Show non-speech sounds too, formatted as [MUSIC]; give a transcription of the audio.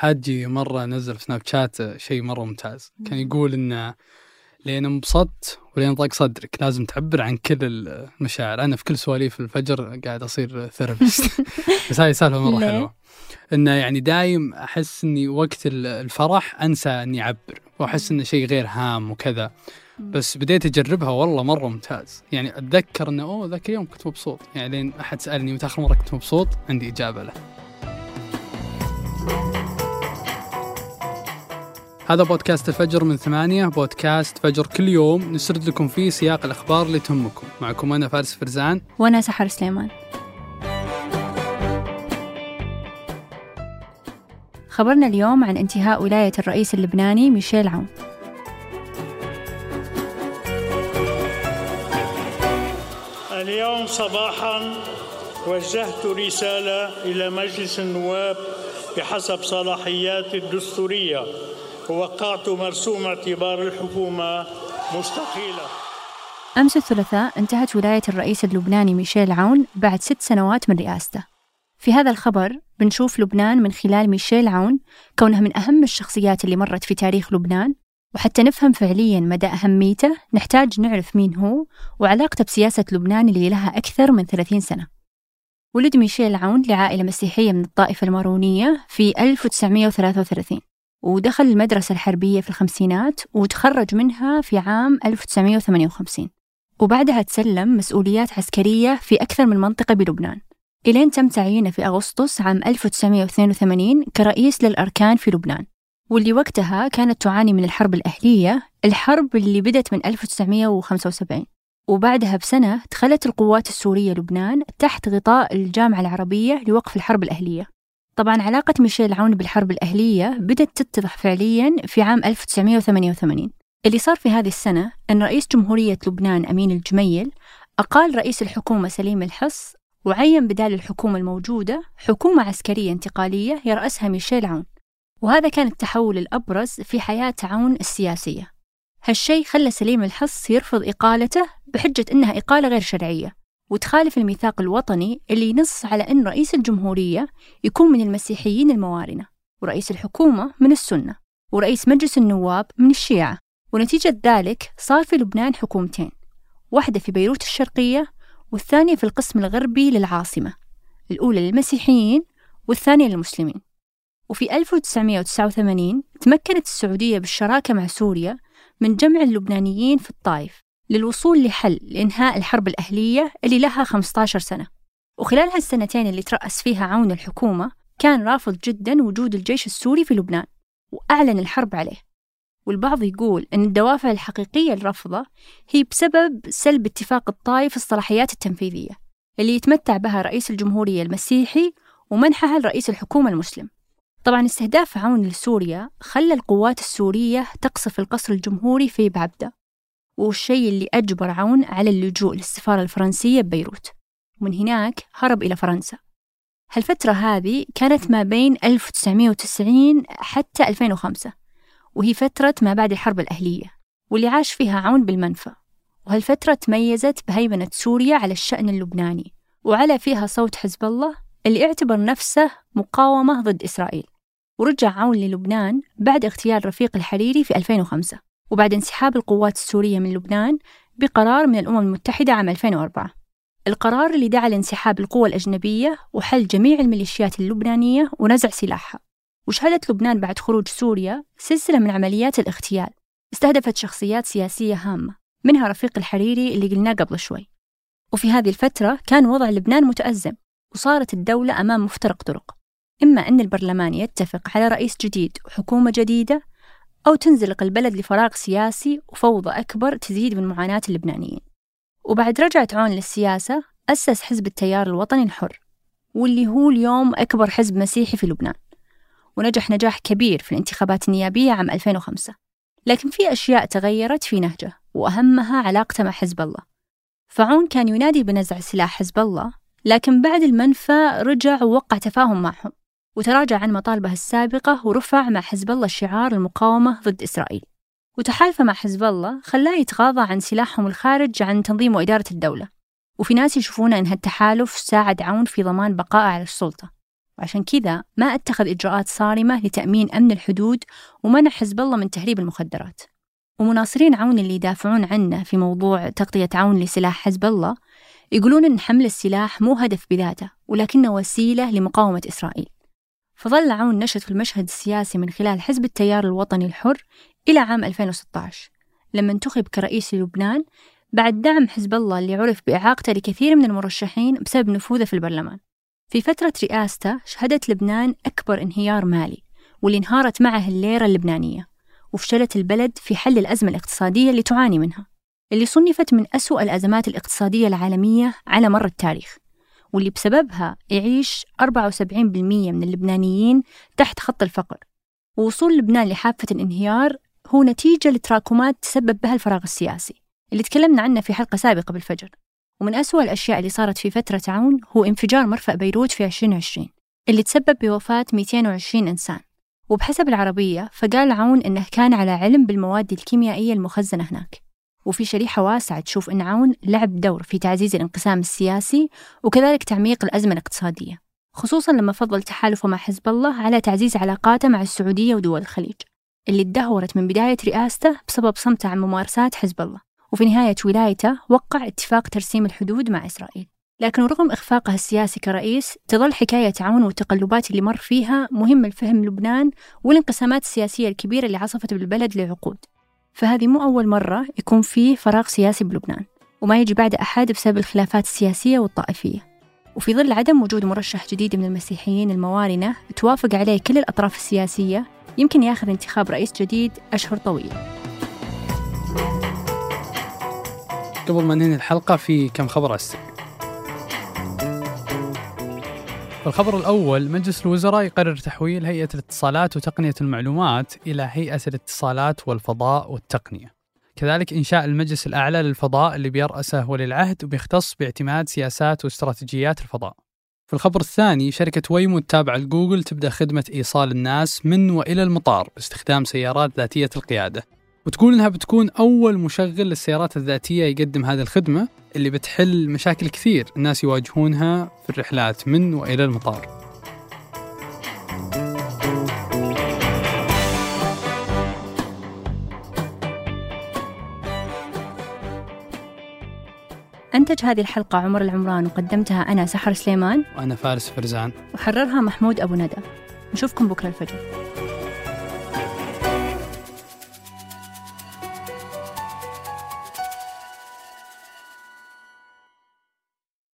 حاجي مرة نزل في سناب شات شيء مرة ممتاز. كان يقول إنه لين انبسطت ولين ضاق صدرك لازم تعبر عن كل المشاعر. أنا في كل سواليف الفجر قاعد أصير therapist [LAUGHS] بس هاي سالفة مرة حلوة. إنه يعني دايم أحس إني وقت الفرح أنسى إني أعبر وأحس إنه شيء غير هام وكذا. بس بديت أجربها والله مرة ممتاز. يعني أتذكر إنه أوه ذاك اليوم كنت مبسوط. يعني لين أحد سألني متى اخر مرة كنت مبسوط عندي إجابة له. هذا بودكاست الفجر من ثمانية بودكاست فجر كل يوم. نسرد لكم فيه سياق الأخبار اللي تهمكم. معكم أنا فارس فرزان. وأنا سحر سليمان. خبرنا اليوم عن انتهاء ولاية الرئيس اللبناني ميشيل عون اليوم صباحا وجهت رسالة إلى مجلس النواب بحسب صلاحياتي الدستورية. ووقعت مرسوم اعتبار الحكومة مستقيلة. أمس الثلاثاء انتهت ولاية الرئيس اللبناني ميشيل عون بعد ست سنوات من رئاسته. في هذا الخبر بنشوف لبنان من خلال ميشيل عون كونه من أهم الشخصيات اللي مرت في تاريخ لبنان. وحتى نفهم فعليا مدى أهميته نحتاج نعرف مين هو وعلاقته بسياسة لبنان اللي لها أكثر من 30 سنة. ولد ميشيل عون لعائلة مسيحية من الطائفة المارونية في 1933 ودخل المدرسة الحربية في الخمسينات وتخرج منها في عام 1958 وبعدها تسلم مسؤوليات عسكرية في أكثر من منطقة بلبنان. إلين تم تعيينه في أغسطس عام 1982 كرئيس للأركان في لبنان. واللي وقتها كانت تعاني من الحرب الأهلية الحرب اللي بدت من 1975 وبعدها بسنة دخلت القوات السورية لبنان تحت غطاء الجامعة العربية لوقف الحرب الأهلية. طبعا علاقة ميشيل عون بالحرب الأهلية بدأت تتضح فعليا في عام 1988 اللي صار في هذه السنة أن رئيس جمهورية لبنان أمين الجميل أقال رئيس الحكومة سليم الحص وعين بدال الحكومة الموجودة حكومة عسكرية انتقالية يرأسها ميشيل عون. وهذا كان التحول الأبرز في حياة عون السياسية. هالشيء خلى سليم الحص يرفض إقالته بحجة إنها إقالة غير شرعية. وتخالف الميثاق الوطني اللي ينص على أن رئيس الجمهورية يكون من المسيحيين الموارنة ورئيس الحكومة من السنة ورئيس مجلس النواب من الشيعة. ونتيجة ذلك صار في لبنان حكومتين واحدة في بيروت الشرقية والثانية في القسم الغربي للعاصمة الأولى للمسيحيين والثانية للمسلمين. وفي 1989 تمكنت السعودية بالشراكة مع سوريا من جمع اللبنانيين في الطائف. للوصول لحل لإنهاء الحرب الأهلية اللي لها 15 سنة. وخلال هالسنتين اللي ترأس فيها عون الحكومة كان رافض جدا وجود الجيش السوري في لبنان وأعلن الحرب عليه. والبعض يقول أن الدوافع الحقيقية لرفضه هي بسبب سلب اتفاق الطائف الصلاحيات التنفيذية اللي يتمتع بها رئيس الجمهورية المسيحي ومنحها لرئيس الحكومة المسلم. طبعا استهداف عون لسوريا خلى القوات السورية تقصف القصر الجمهوري في بعبدة. والشيء اللي أجبر عون على اللجوء للسفارة الفرنسية ببيروت. ومن هناك هرب إلى فرنسا. هالفترة هذه كانت ما بين 1990 حتى 2005 وهي فترة ما بعد الحرب الأهلية واللي عاش فيها عون بالمنفى. وهالفترة تميزت بهيمنة سوريا على الشأن اللبناني وعلى فيها صوت حزب الله اللي اعتبر نفسه مقاومة ضد إسرائيل. ورجع عون للبنان بعد اغتيال رفيق الحريري في 2005 وبعد انسحاب القوات السورية من لبنان بقرار من الأمم المتحدة عام 2004 القرار اللي دعا لانسحاب القوى الأجنبية وحل جميع الميليشيات اللبنانية ونزع سلاحها. وشهدت لبنان بعد خروج سوريا سلسلة من عمليات الاغتيال. استهدفت شخصيات سياسية هامة منها رفيق الحريري اللي قلناه قبل شوي. وفي هذه الفترة كان وضع لبنان متأزم وصارت الدولة أمام مفترق طرق. إما أن البرلمان يتفق على رئيس جديد وحكومة جديدة أو تنزلق البلد لفراغ سياسي وفوضى أكبر تزيد من معاناة اللبنانيين. وبعد رجعة عون للسياسة أسس حزب التيار الوطني الحر واللي هو اليوم أكبر حزب مسيحي في لبنان. ونجح نجاح كبير في الانتخابات النيابية عام 2005 لكن في أشياء تغيرت في نهجه وأهمها علاقته مع حزب الله. فعون كان ينادي بنزع سلاح حزب الله لكن بعد المنفى رجع ووقع تفاهم معهم. وتراجع عن مطالبه السابقة ورفع مع حزب الله شعار المقاومة ضد إسرائيل. وتحالفه مع حزب الله خلاه يتغاضى عن سلاحهم الخارج عن تنظيم وإدارة الدولة. وفي ناس يشوفون أن هالتحالف ساعد عون في ضمان بقائه على السلطة. وعشان كذا ما اتخذ إجراءات صارمة لتأمين أمن الحدود ومنع حزب الله من تهريب المخدرات. ومناصرين عون اللي يدافعون عنه في موضوع تغطية عون لسلاح حزب الله يقولون أن حمل السلاح مو هدف بذاته ولكنه وسيلة لمقاومة إسرائيل. فظل عون نشط في المشهد السياسي من خلال حزب التيار الوطني الحر إلى عام 2016 لما انتخب كرئيس للبنان بعد دعم حزب الله اللي عرف بإعاقته لكثير من المرشحين بسبب نفوذه في البرلمان. في فترة رئاسته شهدت لبنان أكبر انهيار مالي واللي انهارت معه الليرة اللبنانية وفشلت البلد في حل الأزمة الاقتصادية اللي تعاني منها اللي صنفت من أسوأ الأزمات الاقتصادية العالمية على مر التاريخ. واللي بسببها يعيش 74% من اللبنانيين تحت خط الفقر. ووصول لبنان لحافة الانهيار هو نتيجة لتراكمات تسبب بها الفراغ السياسي اللي تكلمنا عنه في حلقة سابقة بالفجر. ومن أسوأ الأشياء اللي صارت في فترة عون هو انفجار مرفأ بيروت في 2020 اللي تسبب بوفاة 220 إنسان. وبحسب العربية فقال عون إنه كان على علم بالمواد الكيميائية المخزنة هناك. وفي شريحة واسعة تشوف أن عون لعب دور في تعزيز الانقسام السياسي وكذلك تعميق الأزمة الاقتصادية خصوصا لما فضل تحالفه مع حزب الله على تعزيز علاقاته مع السعودية ودول الخليج اللي اتدهورت من بداية رئاسته بسبب صمته عن ممارسات حزب الله وفي نهاية ولايته وقع اتفاق ترسيم الحدود مع إسرائيل. لكن رغم إخفاقه السياسي كرئيس تظل حكاية عون والتقلبات اللي مر فيها مهمة لفهم لبنان والانقسامات السياسية الكبيرة اللي عصفت بالبلد لعقود. فهذه مو أول مرة يكون فيه فراغ سياسي بلبنان وما يجي بعد أحد بسبب الخلافات السياسية والطائفية. وفي ظل عدم وجود مرشح جديد من المسيحيين الموارنة توافق عليه كل الأطراف السياسية يمكن ياخذ انتخاب رئيس جديد أشهر طويلة قبل ما ننهي الحلقة في كم خبر أسرع الخبر الأول مجلس الوزراء يقرر تحويل هيئة الاتصالات وتقنية المعلومات إلى هيئة الاتصالات والفضاء والتقنية. كذلك إنشاء المجلس الأعلى للفضاء اللي بيرأسه ولي العهد وبيختص باعتماد سياسات واستراتيجيات الفضاء. في الخبر الثاني شركة ويمو التابعة لجوجل تبدأ خدمة إيصال الناس من وإلى المطار باستخدام سيارات ذاتية القيادة. وتقول إنها بتكون أول مشغل للسيارات الذاتية يقدم هذه الخدمة اللي بتحل مشاكل كثير الناس يواجهونها في الرحلات من وإلى المطار. أنتج هذه الحلقة عمر العمران وقدمتها أنا سحر سليمان. وأنا فارس فرزان. وحررها محمود أبو ندى. نشوفكم بكرة الفجر.